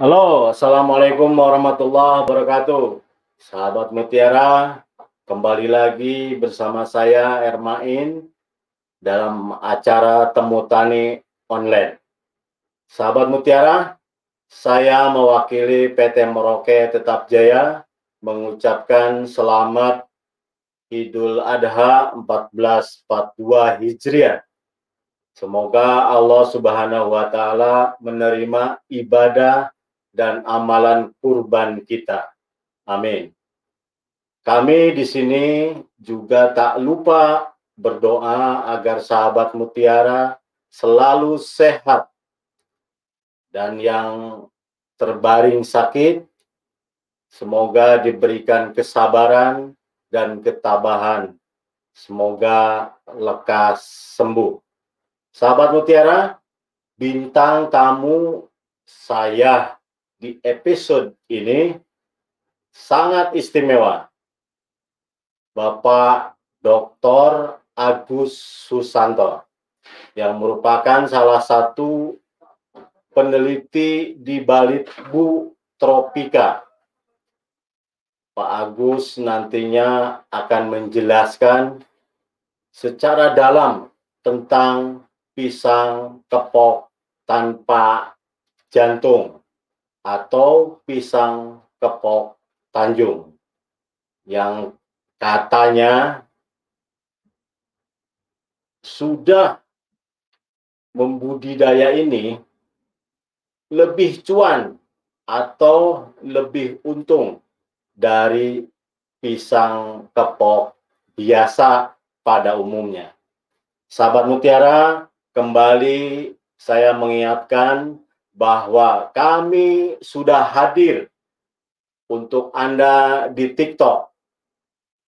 Halo, Assalamualaikum warahmatullahi wabarakatuh. Sahabat Mutiara, kembali lagi bersama saya Ermain dalam acara Temu Tani Online. Sahabat Mutiara, saya mewakili PT Merauke Tetap Jaya mengucapkan selamat Idul Adha 1442 Hijriah. Semoga Allah Subhanahu wa taala menerima ibadah dan amalan kurban kita. Amin. Kami di sini juga tak lupa berdoa agar sahabat mutiara selalu sehat dan yang terbaring sakit semoga diberikan kesabaran dan ketabahan. Semoga lekas sembuh. Sahabat mutiara, bintang tamu saya di episode ini sangat istimewa. Bapak Dr. Agus Susanto yang merupakan salah satu peneliti di Balitbu Tropika. Pak Agus nantinya akan menjelaskan secara dalam tentang pisang kepok tanpa jantung atau pisang kepok Tanjung yang katanya sudah membudidaya ini lebih cuan atau lebih untung dari pisang kepok biasa pada umumnya. Sahabat Mutiara, kembali saya mengingatkan bahwa kami sudah hadir untuk Anda di TikTok.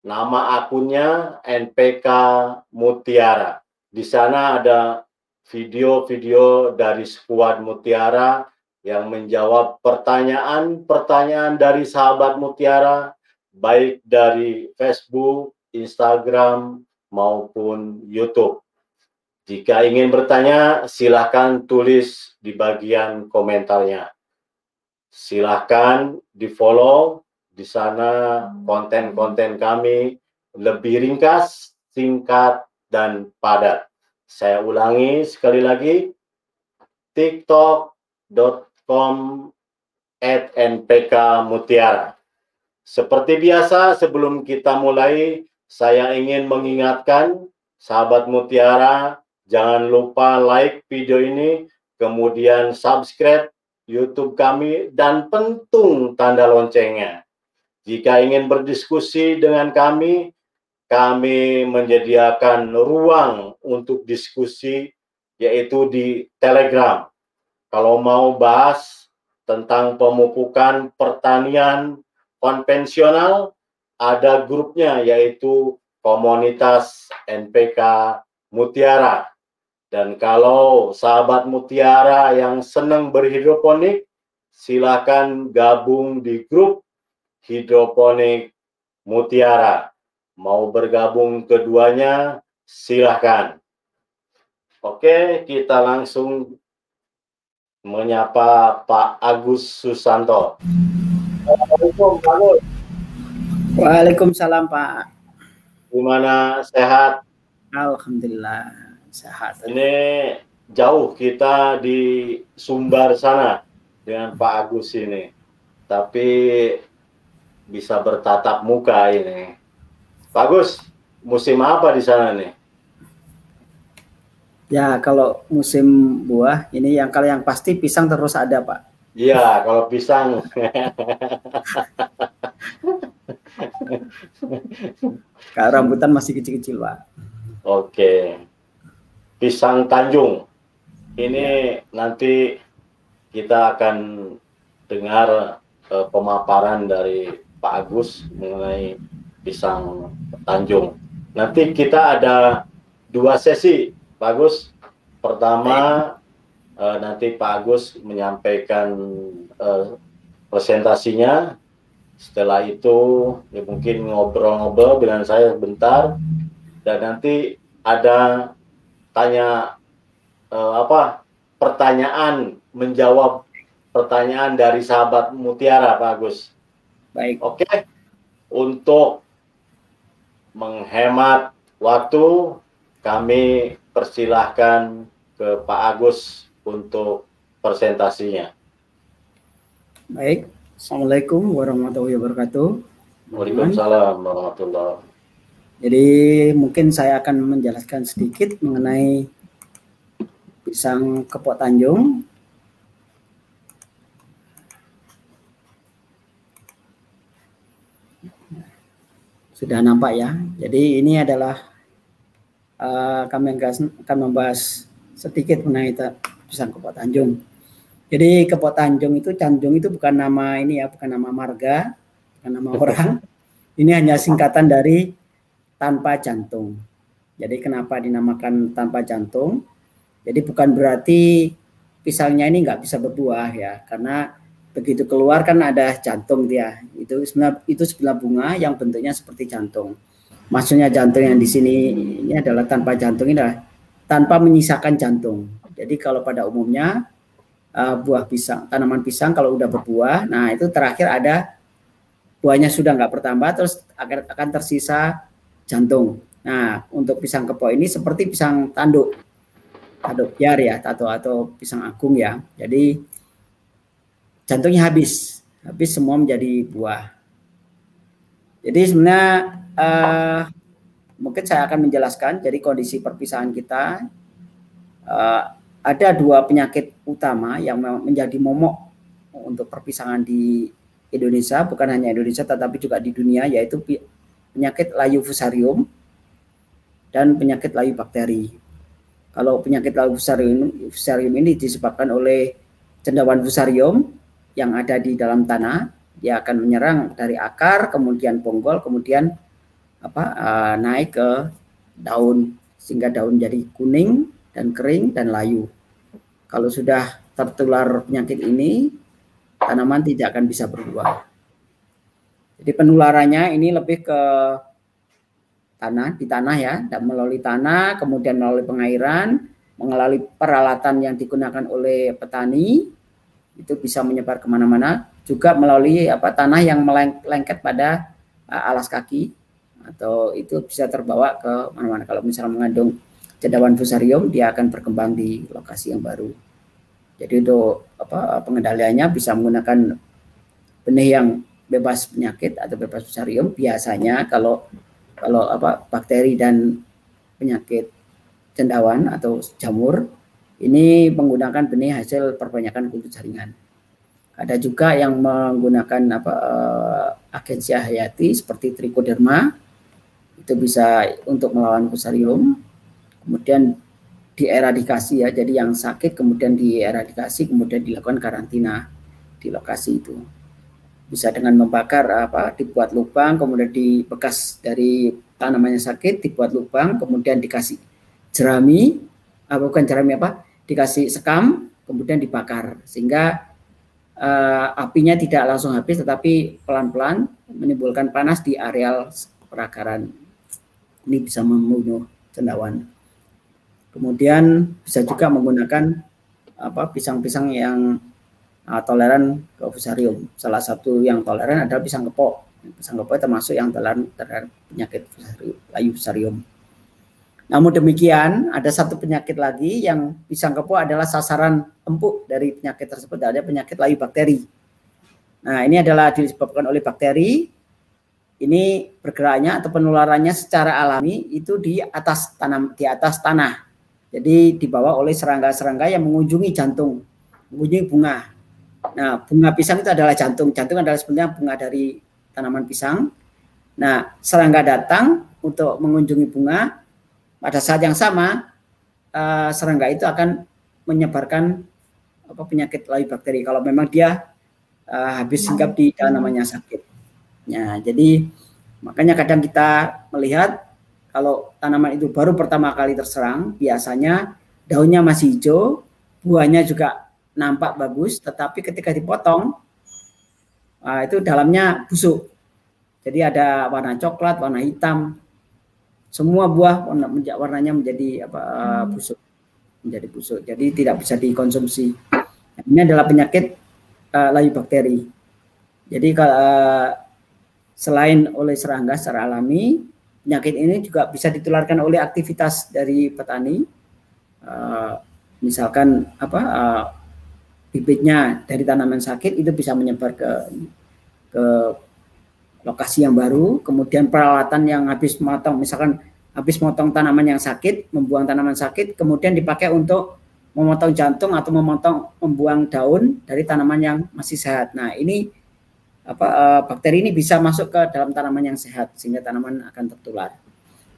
Nama akunnya NPK Mutiara. Di sana ada video-video dari skuad Mutiara yang menjawab pertanyaan-pertanyaan dari sahabat Mutiara, baik dari Facebook, Instagram, maupun YouTube. Jika ingin bertanya, silahkan tulis di bagian komentarnya. Silahkan di follow di sana konten-konten kami lebih ringkas, singkat, dan padat. Saya ulangi sekali lagi, tiktok.com at npk mutiara. Seperti biasa, sebelum kita mulai, saya ingin mengingatkan sahabat mutiara, jangan lupa like video ini, kemudian subscribe YouTube kami, dan pentung tanda loncengnya. Jika ingin berdiskusi dengan kami, kami menyediakan ruang untuk diskusi, yaitu di Telegram. Kalau mau bahas tentang pemupukan pertanian konvensional, ada grupnya, yaitu komunitas NPK Mutiara. Dan kalau sahabat Mutiara yang senang berhidroponik, silakan gabung di grup hidroponik Mutiara. Mau bergabung keduanya, silahkan. Oke, kita langsung menyapa Pak Agus Susanto. Assalamualaikum, Pak Agus. Waalaikumsalam Pak. Gimana sehat? Alhamdulillah sehat. Ini jauh kita di Sumbar sana dengan Pak Agus ini. Tapi bisa bertatap muka ini. Pak Agus, musim apa di sana nih? Ya, kalau musim buah ini yang kalau yang pasti pisang terus ada, Pak. Iya, kalau pisang. kalau rambutan masih kecil-kecil, Pak. Oke. Pisang Tanjung. Ini nanti kita akan dengar uh, pemaparan dari Pak Agus mengenai pisang Tanjung. Nanti kita ada dua sesi, Pak Agus. Pertama uh, nanti Pak Agus menyampaikan uh, presentasinya. Setelah itu ya mungkin ngobrol-ngobrol dengan saya bentar dan nanti ada tanya uh, apa pertanyaan menjawab pertanyaan dari sahabat Mutiara Pak Agus. Baik. Oke. Untuk menghemat waktu kami persilahkan ke Pak Agus untuk presentasinya. Baik. Assalamualaikum warahmatullahi wabarakatuh. Waalaikumsalam warahmatullahi Jadi mungkin saya akan menjelaskan sedikit mengenai pisang kepok Tanjung sudah nampak ya. Jadi ini adalah uh, kami akan membahas sedikit mengenai pisang Kepot Tanjung. Jadi Kepot Tanjung itu Tanjung itu bukan nama ini ya, bukan nama marga, bukan nama orang. Ini hanya singkatan dari tanpa jantung. Jadi kenapa dinamakan tanpa jantung? Jadi bukan berarti pisangnya ini nggak bisa berbuah ya, karena begitu keluar kan ada jantung dia itu sebenarnya itu sebelah bunga yang bentuknya seperti jantung maksudnya jantung yang di sini ini adalah tanpa jantung ini adalah tanpa menyisakan jantung jadi kalau pada umumnya uh, buah pisang tanaman pisang kalau udah berbuah nah itu terakhir ada buahnya sudah nggak bertambah terus akan akan tersisa jantung. Nah untuk pisang kepo ini seperti pisang tanduk. Tanduk biar ya atau atau pisang agung ya. Jadi jantungnya habis, habis semua menjadi buah. Jadi sebenarnya uh, mungkin saya akan menjelaskan jadi kondisi perpisahan kita. Uh, ada dua penyakit utama yang menjadi momok untuk perpisahan di Indonesia, bukan hanya Indonesia tetapi juga di dunia yaitu penyakit layu fusarium dan penyakit layu bakteri. Kalau penyakit layu fusarium, fusarium ini disebabkan oleh cendawan fusarium yang ada di dalam tanah. Dia akan menyerang dari akar kemudian bonggol kemudian apa uh, naik ke daun sehingga daun jadi kuning dan kering dan layu. Kalau sudah tertular penyakit ini tanaman tidak akan bisa berbuah jadi penularannya ini lebih ke tanah di tanah ya. Dan melalui tanah kemudian melalui pengairan melalui peralatan yang digunakan oleh petani. Itu bisa menyebar ke mana-mana. Juga melalui apa tanah yang melengket pada uh, alas kaki. Atau itu bisa terbawa ke mana-mana. Kalau misalnya mengandung cendawan fusarium dia akan berkembang di lokasi yang baru. Jadi untuk apa pengendaliannya bisa menggunakan benih yang bebas penyakit atau bebas fusarium biasanya kalau kalau apa bakteri dan penyakit cendawan atau jamur ini menggunakan benih hasil perbanyakan kultur jaringan. Ada juga yang menggunakan apa uh, agensi hayati seperti trichoderma itu bisa untuk melawan fusarium. Kemudian dieradikasi ya, jadi yang sakit kemudian dieradikasi kemudian dilakukan karantina di lokasi itu. Bisa dengan membakar apa dibuat lubang kemudian di bekas dari tanamannya sakit dibuat lubang kemudian dikasih jerami apa bukan jerami apa dikasih sekam, kemudian dibakar sehingga uh, apinya tidak langsung habis tetapi pelan-pelan menimbulkan panas di areal perakaran. Ini bisa membunuh cendawan. Kemudian bisa juga menggunakan apa pisang-pisang yang uh, toleran ke fusarium. Salah satu yang toleran adalah pisang kepok. Pisang kepok termasuk yang toleran terhadap penyakit fusarium, layu fusarium. Namun demikian, ada satu penyakit lagi yang pisang kepo adalah sasaran empuk dari penyakit tersebut, ada penyakit layu bakteri. Nah, ini adalah disebabkan oleh bakteri. Ini bergeraknya atau penularannya secara alami itu di atas tanam di atas tanah. Jadi dibawa oleh serangga-serangga yang mengunjungi jantung, mengunjungi bunga. Nah, bunga pisang itu adalah jantung. Jantung adalah sebenarnya bunga dari tanaman pisang. Nah, serangga datang untuk mengunjungi bunga, pada saat yang sama uh, serangga itu akan menyebarkan apa penyakit layu bakteri kalau memang dia uh, habis singgap di namanya sakit. Ya, jadi makanya kadang kita melihat kalau tanaman itu baru pertama kali terserang, biasanya daunnya masih hijau, buahnya juga nampak bagus, tetapi ketika dipotong, uh, itu dalamnya busuk. Jadi ada warna coklat, warna hitam, semua buah warna, warnanya menjadi apa uh, busuk, menjadi busuk. Jadi tidak bisa dikonsumsi. Ini adalah penyakit uh, layu bakteri. Jadi kalau uh, selain oleh serangga secara alami, penyakit ini juga bisa ditularkan oleh aktivitas dari petani. Uh, misalkan apa uh, bibitnya dari tanaman sakit itu bisa menyebar ke ke lokasi yang baru, kemudian peralatan yang habis motong, misalkan habis motong tanaman yang sakit, membuang tanaman sakit, kemudian dipakai untuk memotong jantung atau memotong membuang daun dari tanaman yang masih sehat. Nah, ini apa uh, bakteri ini bisa masuk ke dalam tanaman yang sehat sehingga tanaman akan tertular.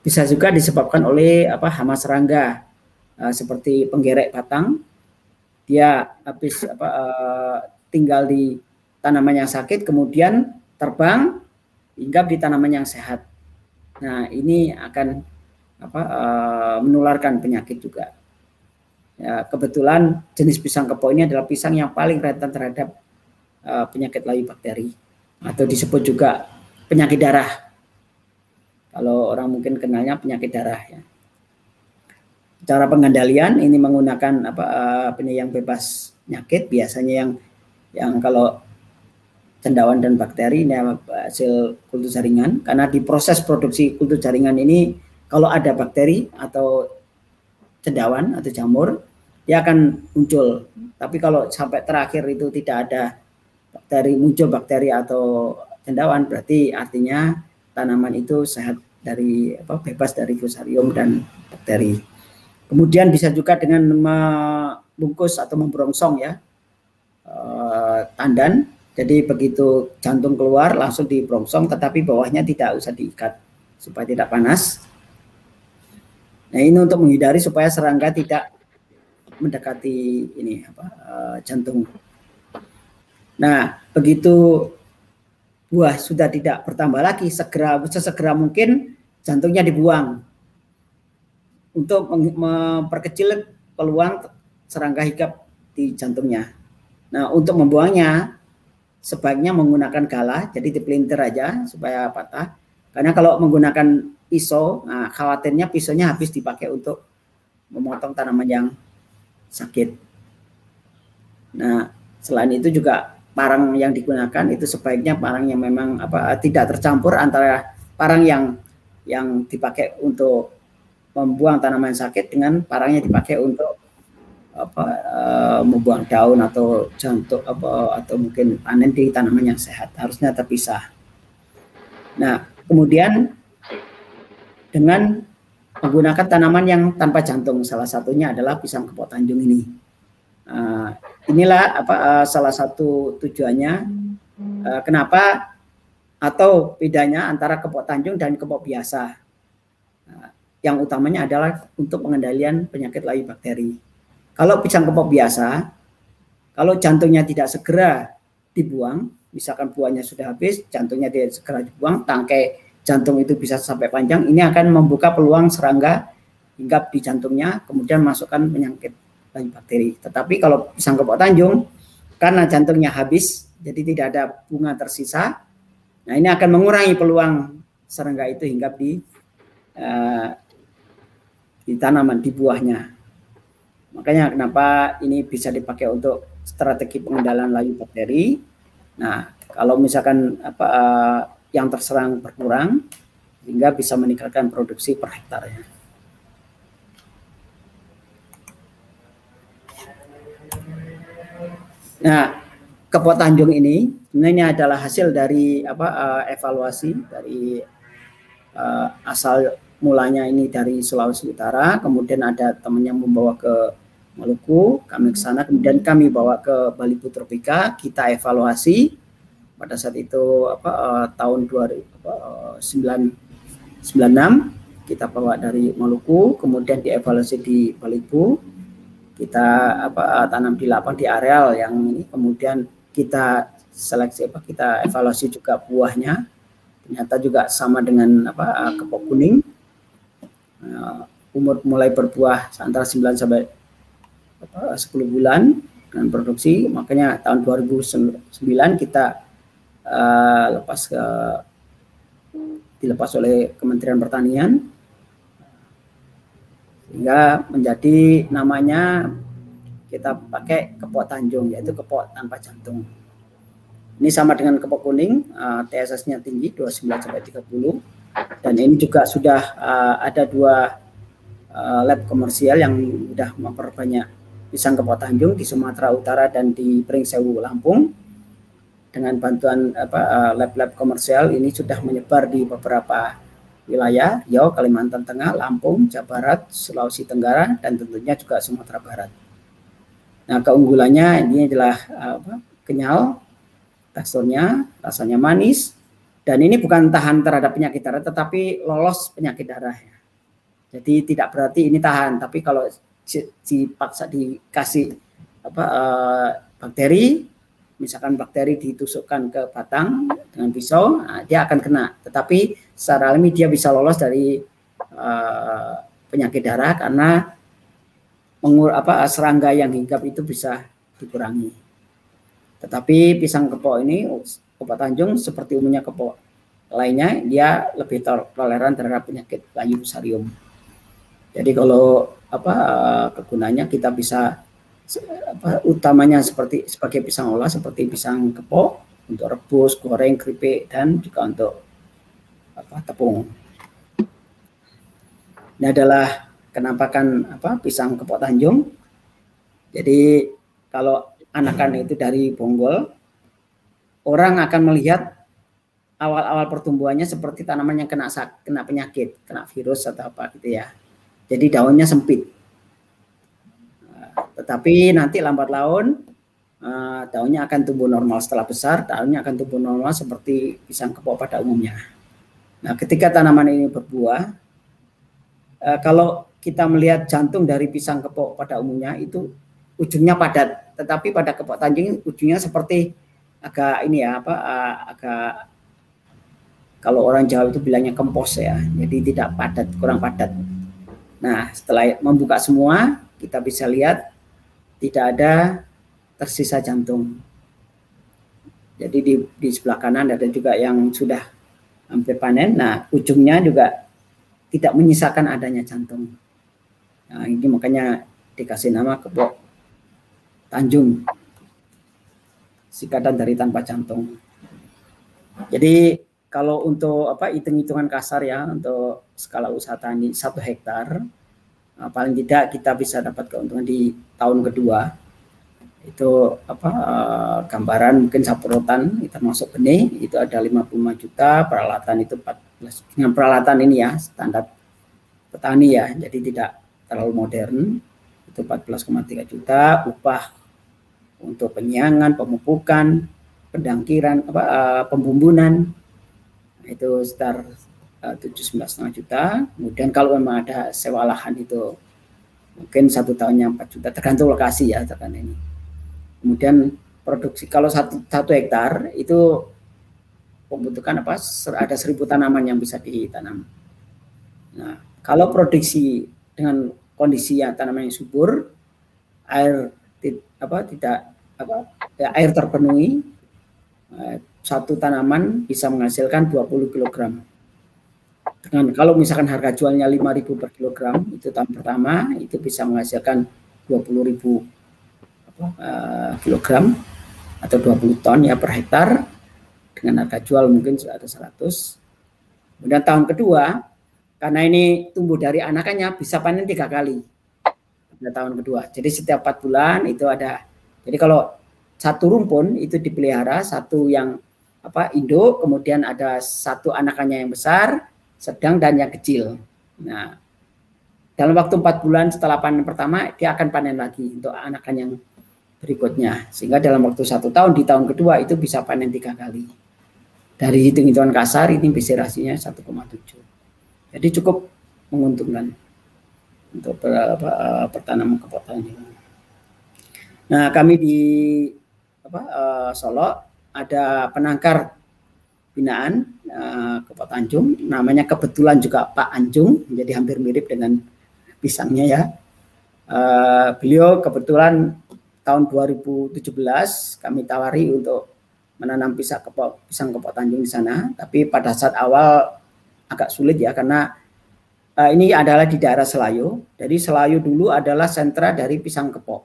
Bisa juga disebabkan oleh apa hama serangga uh, seperti penggerek batang. Dia habis apa uh, tinggal di tanaman yang sakit kemudian terbang hingga di tanaman yang sehat. Nah, ini akan apa uh, menularkan penyakit juga. Ya, kebetulan jenis pisang kepo ini adalah pisang yang paling rentan terhadap uh, penyakit layu bakteri atau disebut juga penyakit darah. Kalau orang mungkin kenalnya penyakit darah ya. Cara pengendalian ini menggunakan apa uh, penyayang bebas penyakit biasanya yang yang kalau cendawan dan bakteri ini hasil kultur jaringan karena di proses produksi kultur jaringan ini kalau ada bakteri atau cendawan atau jamur dia akan muncul tapi kalau sampai terakhir itu tidak ada bakteri muncul bakteri atau cendawan berarti artinya tanaman itu sehat dari apa bebas dari fusarium dan bakteri. Kemudian bisa juga dengan membungkus atau membrongsong ya eh, tandan. Jadi begitu jantung keluar langsung dibrongsong tetapi bawahnya tidak usah diikat supaya tidak panas. Nah ini untuk menghindari supaya serangga tidak mendekati ini apa eh, jantung Nah, begitu buah sudah tidak bertambah lagi, segera sesegera mungkin jantungnya dibuang untuk memperkecil peluang serangga hikap di jantungnya. Nah, untuk membuangnya sebaiknya menggunakan galah, jadi dipelintir aja supaya patah. Karena kalau menggunakan pisau, nah khawatirnya pisaunya habis dipakai untuk memotong tanaman yang sakit. Nah, selain itu juga parang yang digunakan itu sebaiknya parang yang memang apa tidak tercampur antara parang yang yang dipakai untuk membuang tanaman sakit dengan parang yang dipakai untuk apa uh, membuang daun atau jantung apa atau mungkin panen di tanaman yang sehat harusnya terpisah. Nah, kemudian dengan menggunakan tanaman yang tanpa jantung salah satunya adalah pisang kepok Tanjung ini. Uh, inilah apa uh, salah satu tujuannya uh, kenapa atau bedanya antara kepok Tanjung dan kepok biasa. Uh, yang utamanya adalah untuk pengendalian penyakit layu bakteri. Kalau pisang kepok biasa, kalau jantungnya tidak segera dibuang, misalkan buahnya sudah habis, jantungnya tidak segera dibuang, tangkai jantung itu bisa sampai panjang, ini akan membuka peluang serangga hinggap di jantungnya, kemudian masukkan penyakit layu bakteri. Tetapi kalau pisang kepok Tanjung karena jantungnya habis, jadi tidak ada bunga tersisa. Nah ini akan mengurangi peluang serangga itu hinggap di uh, di tanaman di buahnya. Makanya kenapa ini bisa dipakai untuk strategi pengendalian layu bakteri. Nah kalau misalkan apa uh, yang terserang berkurang sehingga bisa meningkatkan produksi per hektarnya. Nah, Kepot Tanjung ini sebenarnya adalah hasil dari apa uh, evaluasi dari uh, asal mulanya ini dari Sulawesi Utara, kemudian ada temannya membawa ke Maluku, kami ke sana, kemudian kami bawa ke Bali Putropika, kita evaluasi. Pada saat itu apa uh, tahun 2096 kita bawa dari Maluku, kemudian dievaluasi di Balipu, kita apa tanam di lapang di areal yang ini kemudian kita seleksi apa kita evaluasi juga buahnya. Ternyata juga sama dengan apa kepok kuning umur mulai berbuah antara 9 sampai apa, 10 bulan dengan produksi. Makanya tahun 2009 kita uh, lepas ke dilepas oleh Kementerian Pertanian. Sehingga menjadi namanya kita pakai kepok Tanjung yaitu kepok tanpa jantung. Ini sama dengan kepok kuning, uh, TSS-nya tinggi 29 sampai 30 dan ini juga sudah uh, ada dua uh, lab komersial yang sudah memperbanyak pisang kepok Tanjung di Sumatera Utara dan di Pringsewu Lampung. Dengan bantuan apa lab-lab komersial ini sudah menyebar di beberapa wilayah Riau, Kalimantan Tengah, Lampung, Jawa Barat, Sulawesi Tenggara dan tentunya juga Sumatera Barat. Nah, keunggulannya ini adalah apa, kenyal, teksturnya, rasanya manis, dan ini bukan tahan terhadap penyakit darah, tetapi lolos penyakit darah. Jadi tidak berarti ini tahan, tapi kalau dipaksa dikasih apa, uh, bakteri, misalkan bakteri ditusukkan ke batang dengan pisau, nah, dia akan kena. Tetapi secara alami dia bisa lolos dari uh, penyakit darah karena mengur apa serangga yang hinggap itu bisa dikurangi. Tetapi pisang kepok ini kepok Tanjung seperti umumnya kepok lainnya dia lebih toleran terhadap penyakit layu fusarium. Jadi kalau apa kegunaannya kita bisa apa, utamanya seperti sebagai pisang olah seperti pisang kepok untuk rebus, goreng, keripik dan juga untuk apa tepung. Ini adalah kenampakan apa pisang kepok Tanjung. Jadi kalau anakan itu dari bonggol, orang akan melihat awal-awal pertumbuhannya seperti tanaman yang kena kena penyakit, kena virus atau apa gitu ya. Jadi daunnya sempit. Nah, tetapi nanti lambat laun uh, daunnya akan tumbuh normal setelah besar, daunnya akan tumbuh normal seperti pisang kepok pada umumnya. Nah, ketika tanaman ini berbuah, uh, kalau kita melihat jantung dari pisang kepok pada umumnya itu ujungnya padat, tetapi pada kepok tanjung ujungnya seperti agak ini ya apa agak kalau orang Jawa itu bilangnya kempos ya, jadi tidak padat, kurang padat. Nah, setelah membuka semua, kita bisa lihat tidak ada tersisa jantung. Jadi di, di sebelah kanan ada juga yang sudah hampir panen. Nah, ujungnya juga tidak menyisakan adanya jantung. Nah, ini makanya dikasih nama kebok Tanjung. Sikatan dari tanpa jantung. Jadi kalau untuk apa hitung-hitungan kasar ya untuk skala usaha tani satu hektar nah, paling tidak kita bisa dapat keuntungan di tahun kedua itu apa uh, gambaran mungkin saprotan termasuk benih itu ada 55 juta peralatan itu 14 dengan peralatan ini ya standar petani ya jadi tidak terlalu modern itu 14,3 juta upah untuk penyiangan pemupukan pendangkiran apa uh, pembumbunan. Itu sekitar eh, tujuh setengah juta. Kemudian kalau memang ada sewa lahan itu mungkin satu tahunnya 4 juta tergantung lokasi ya tekan ini. Kemudian produksi kalau satu, satu hektar itu membutuhkan apa ada seribu tanaman yang bisa ditanam. Nah kalau produksi dengan kondisi yang tanaman yang subur, air apa tidak apa ya, air terpenuhi, eh, satu tanaman bisa menghasilkan 20 kg. Dengan kalau misalkan harga jualnya 5.000 per kilogram itu tahun pertama itu bisa menghasilkan 20.000 apa, uh, kilogram atau 20 ton ya per hektar dengan harga jual mungkin ada 100. Kemudian tahun kedua karena ini tumbuh dari anakannya bisa panen tiga kali pada tahun kedua. Jadi setiap empat bulan itu ada. Jadi kalau satu rumpun itu dipelihara, satu yang apa induk, kemudian ada satu anakannya yang besar, sedang dan yang kecil. Nah, dalam waktu empat bulan setelah panen pertama dia akan panen lagi untuk anakan yang berikutnya. Sehingga dalam waktu satu tahun di tahun kedua itu bisa panen tiga kali. Dari hitung-hitungan kasar ini bisa rasanya 1,7. Jadi cukup menguntungkan untuk apa, eh, pertanaman. Nah, kami di apa, uh, Solo ada penangkar binaan uh, Kepot Tanjung, namanya kebetulan juga Pak Anjung, menjadi hampir mirip dengan pisangnya ya. Uh, beliau kebetulan tahun 2017 kami tawari untuk menanam pisang kepot pisang kepot Tanjung di sana, tapi pada saat awal agak sulit ya karena uh, ini adalah di daerah Selayu. Jadi Selayu dulu adalah sentra dari pisang kepok.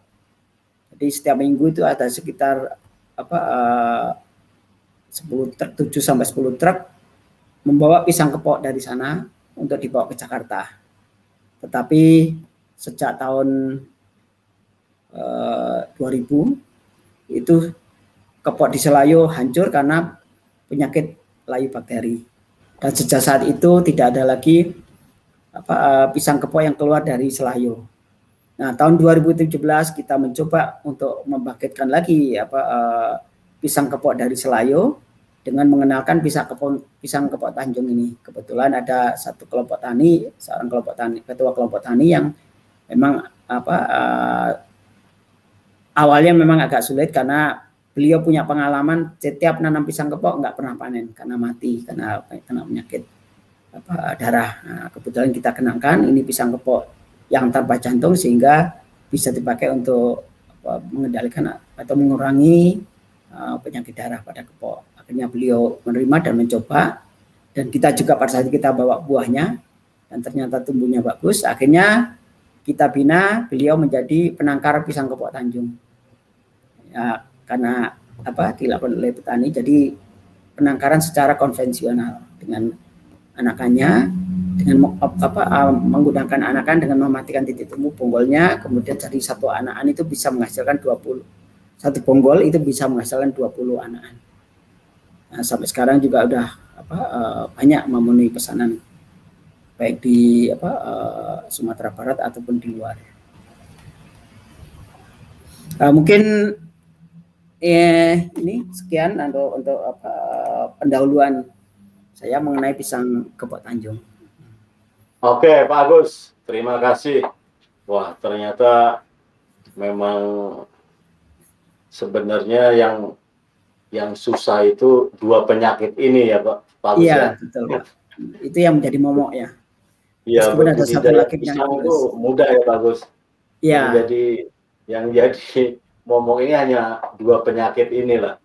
Jadi setiap minggu itu ada sekitar apa uh, 10 truk 7 sampai 10 truk membawa pisang kepok dari sana untuk dibawa ke Jakarta. Tetapi sejak tahun 2000 itu kepok di Selayu hancur karena penyakit layu bakteri. Dan sejak saat itu tidak ada lagi apa, uh, pisang kepok yang keluar dari Selayu. Nah, tahun 2017 kita mencoba untuk membangkitkan lagi apa uh, pisang kepok dari Selayu dengan mengenalkan pisang kepok pisang kepok Tanjung ini. Kebetulan ada satu kelompok tani, seorang kelompok tani, ketua kelompok tani yang memang apa uh, awalnya memang agak sulit karena beliau punya pengalaman setiap nanam pisang kepok nggak pernah panen karena mati karena kena penyakit apa darah. Nah, kebetulan kita kenangkan ini pisang kepok yang tanpa jantung sehingga bisa dipakai untuk apa, mengendalikan atau mengurangi uh, penyakit darah pada kepok. Akhirnya beliau menerima dan mencoba dan kita juga pada saat kita bawa buahnya dan ternyata tumbuhnya bagus. Akhirnya kita bina beliau menjadi penangkar pisang kepok Tanjung. Ya, karena apa dilakukan oleh petani jadi penangkaran secara konvensional dengan anakannya dengan apa menggunakan anakan dengan mematikan titik temu bonggolnya kemudian dari satu anakan itu bisa menghasilkan 20 satu bonggol itu bisa menghasilkan 20 anakan. Nah, sampai sekarang juga udah apa uh, banyak memenuhi pesanan baik di apa uh, Sumatera Barat ataupun di luar. Uh, mungkin eh, ini sekian untuk untuk apa pendahuluan saya mengenai pisang kebot Tanjung. Oke, Pak Agus, terima kasih. Wah, ternyata memang sebenarnya yang yang susah itu dua penyakit ini ya, Pak. Pak Agus, iya, ya? betul, Pak. Itu yang menjadi momok ya. Iya, ada satu lagi yang itu mudah ya bagus. Iya. Yang jadi yang jadi momok ini hanya dua penyakit inilah.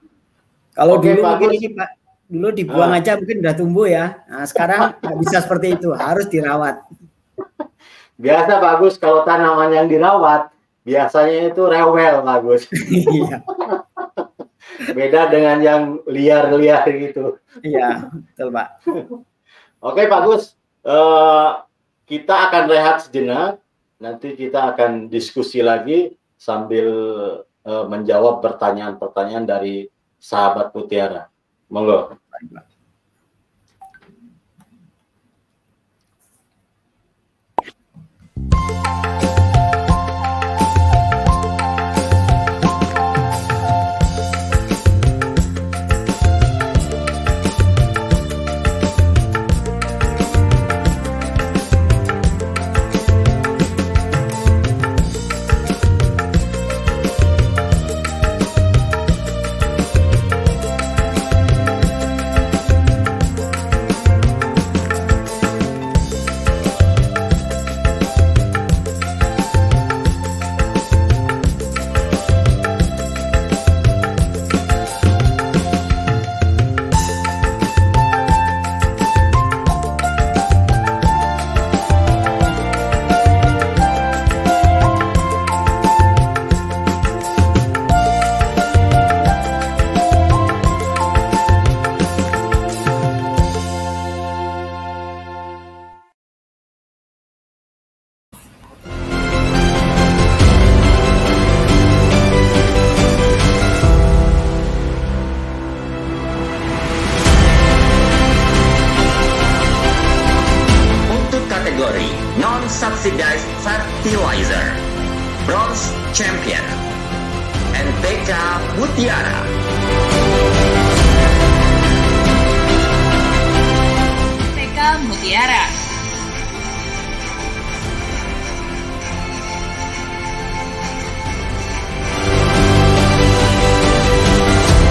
Kalau Oke, dulu bagus. mungkin ini Pak, dulu dibuang ah. aja mungkin udah tumbuh ya. Nah, sekarang nggak bisa seperti itu, harus dirawat. Biasa bagus kalau tanaman yang dirawat, biasanya itu rewel bagus. Iya. Beda dengan yang liar-liar gitu. Iya, betul Pak. Oke Pak Gus, uh, kita akan rehat sejenak. Nanti kita akan diskusi lagi sambil uh, menjawab pertanyaan-pertanyaan dari sahabat Putiara. Monggo. like that.